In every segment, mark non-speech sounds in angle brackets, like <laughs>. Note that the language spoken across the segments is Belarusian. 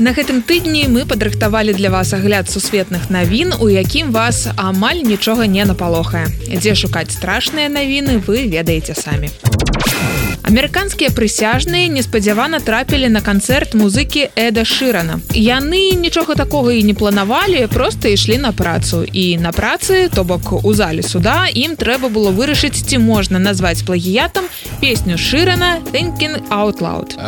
На гэтым тыдні мы падрыхтавалі для вас агляд сусветных навін, у якім вас амаль нічога не напалохае. Дзе шукаць страшныя навіны вы ведаеце самі. Амерыканскія прысяжныя неспадзявана трапілі на канцэрт музыкі Эда Шырана. Яны нічога такога і не планавалі, проста ішлі на працу. І на працы, то бок у зале суда ім трэба было вырашыць, ці можна назваць плагіятам песню Шырана Thinking Out Loud.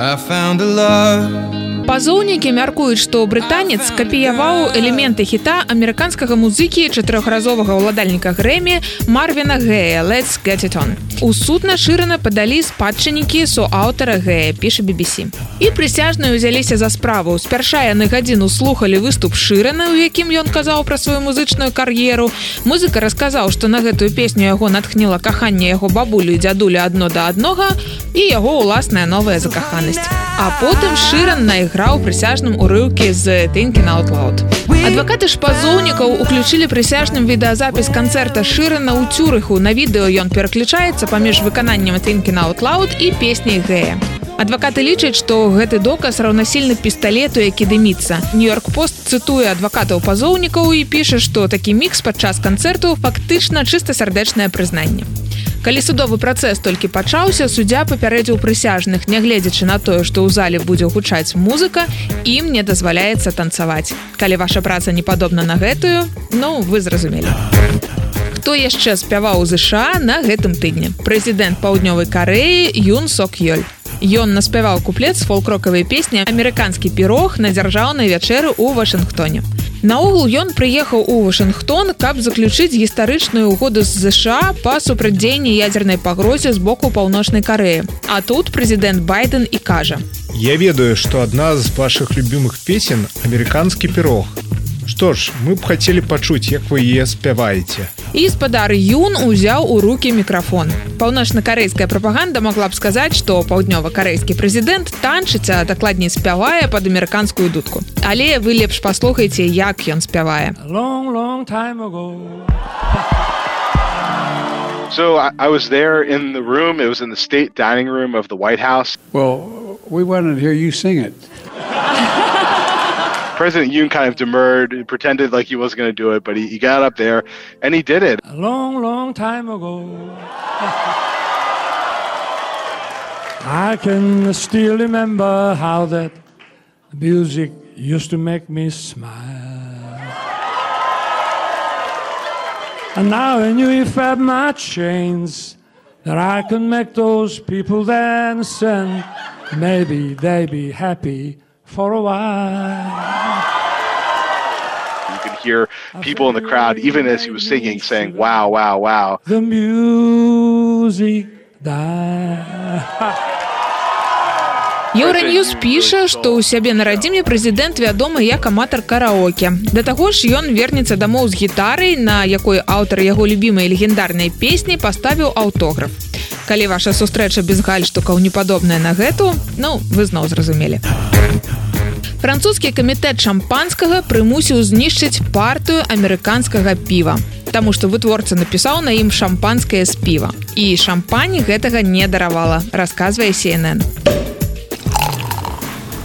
Пазоўнікі мяркуюць, што брытанец капіяваў элементы хіта амерыканскага музыкі чатырохразовага ўладальніка Грэмі Марвіна Гея Let's get it on. У суд на Шырана падалі спадчыннікі суаўтара Гея піша BBC. І прысяжныя ўзяліся за справу. Спярша яны гадзіну слухалі выступ Шырана, у якім ён казаў пра сваю музычную кар'еру. Музыка расказаў, што на гэтую песню яго натхніла каханне яго бабулю і дзядуля адно да аднога і яго ўласная новая закаханасць. А потым Шыран найграў прысяжным урыўкі з Thinking Out Loud. Адвакаты шпазоўнікаў уключылі прысяжным відэазапіс канцэрта Шырана ў цюрыху. На відэо ён пераключаецца паміж выкананнем Thinking Out Loud і песняй Гея. Адвакаты лічаць, што гэты доказ раўнасільны пісталету, які дыміцца. Нью-йорк пост цытуе адвакатаў пазоўнікаў і піша, што такі мікс падчас канцэрту фактычна чыста сардэчнае прызнанне. Калі судовы працэс толькі пачаўся, суддзя папярэдзіў прысяжных, нягледзячы на тое, што ў зале будзе гучаць музыка, ім не дазваляецца танцаваць. Калі ваша праца не падобна на гэтую, ну вы зразумелі. Хто яшчэ спяваў ЗША на гэтым тыдні? Прэзідэнт паўднёвай карэі Юн Сок Ёль. Ён наспяваў куплет з фолк-рокавай песні амерыканскі пірог на дзяржаўнай вячэры ў Вашынгтоне. Наогул ён прыехаў у Вашынгтон, каб заключыць гістарычную угоду з ЗША па супрацьдзеянні ядзернай пагрозе з боку паўночнай карэі. А тут прэзідэнт байден і кажа: Я ведаю, што адна з вашых любімых песен амерыканскі пірог. Што ж, мы б хацелі пачуць, як вы е спяваеце. І спадар Юн узяў у руки мікрафон. Паўночна-карэйская прапаганда могла б сказаць, што паўднёва-карэйскі прэзідэнт танчыцца, дакладней спявае пад амерыканскую дудку. Але вы лепш паслухайце, як ён спявае. long, long time ago. <laughs> So I, I was there in the room. It was in the state dining room of the White House. Well, we wanted to hear you sing it. President Yoon kind of demurred, pretended like he wasn't going to do it, but he, he got up there and he did it. A long, long time ago. <laughs> I can still remember how that music used to make me smile. And now I knew if I had my chains that I could make those people dance and maybe they'd be happy for a while. You could hear people in the crowd, even as he was singing, saying, wow, wow, wow. The music died. Еўраньюз піша, што ў сябе на радзіме прэзідэнт вядомы як аматар караоке. Да таго ж ён вернецца дамоў з гітарай, на якой аўтар яго любімай легендарнай песні паставіў аўтограф. Калі ваша сустрэча без гальштукаў не падобная на гэту, ну вы зноў зразумелі. Французскі камітэт шампанскага прымусіў знішчыць партыю амерыканскага піва. Таму што вытворца напісаў на ім шампанскае з піва. І шампані гэтага не даравала, расказвае CNN.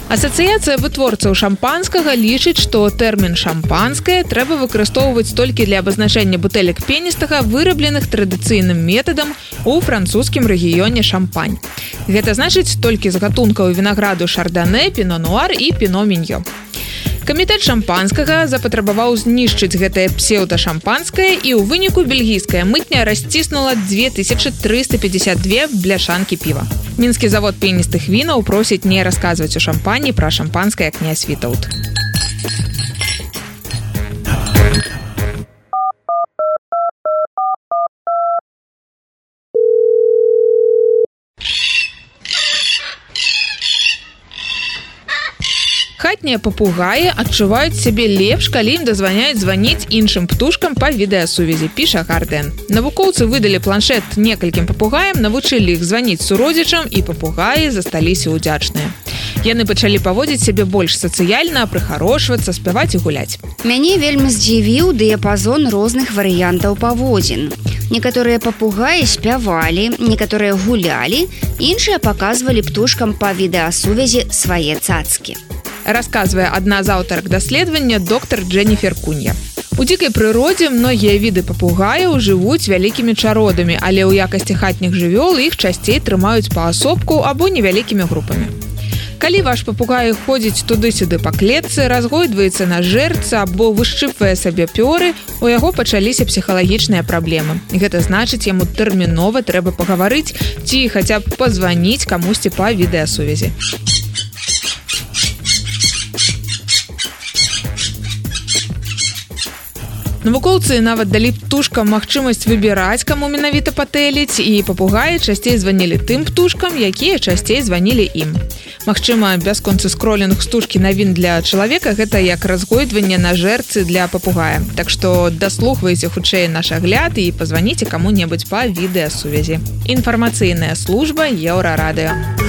Асацыяцыя вытворцаў шампанскага лічыць, што тэрмін шампанскае трэба выкарыстоўваць толькі для абазначэння бутэлек пеністага, вырабленых традыцыйным метадам у французскім рэгіёне шампань. Гэта значыць толькі з гатункаў вінаграду шардане, пінонуар і піноміньё. Камітэт шампанскага запатрабаваў знішчыць гэтае псеўдашампанскае і ў выніку бельгійская мытня расціснула 2352 бляшанкі піва. Мінскі завод пеністых вінаў просіць не расказваць у шампані пра шампанскае князь вітаут. Хатнія папугаі адчуваюць сябе лепш калі ім дазваняюць званіць іншым птушкам па відэасувязі піша гарден. Навукоўцы выдалі планшет некалькім папугаем навучылі іх званіць суродзічам і папугаі засталіся ўдзячныя. Яны пачалі паводзіць сябе больш сацыяльна прыхарошвацца спяваць і гуляць. Мяне вельмі здзівіў дыяпазон розных варыянтаў паводзін. Некаторыя папугаі спявалі некаторыя гулялі іншыя паказвалі птушкам па відэасувязі свае цацкі расказвае адна з аўтарак даследавання доктор Дженніфер Кунья. У дзікай прыродзе многія віды папугаяў жывуць вялікімі чародамі, але ў якасці хатніх жывёл іх часцей трымаюць паасобку або невялікімі групамі. Калі ваш папугай ходзіць туды-сюды па клетцы, разгойдваецца на жэрца або вышчыпвае сабе пёры, у яго пачаліся псіхалагічныя праблемы. Гэта значыць, яму тэрмінова трэба пагаварыць ці хаця б пазваніць камусьці па відэасувязі. Навукоўцы нават далі птушкам магчымасць выбіраць, каму менавіта патэліць і папугаі часцей званілі тым птушкам, якія часцей званілі ім. Магчыма, бясконцы скролінг стужкі навін для чалавека гэта як разгойдванне на жэрцы для папугая. Так што даслухвайце хутчэй наш агляд і пазваніце каму-небудзь па відэасувязі. Інфармацыйная служба еўрарадыо.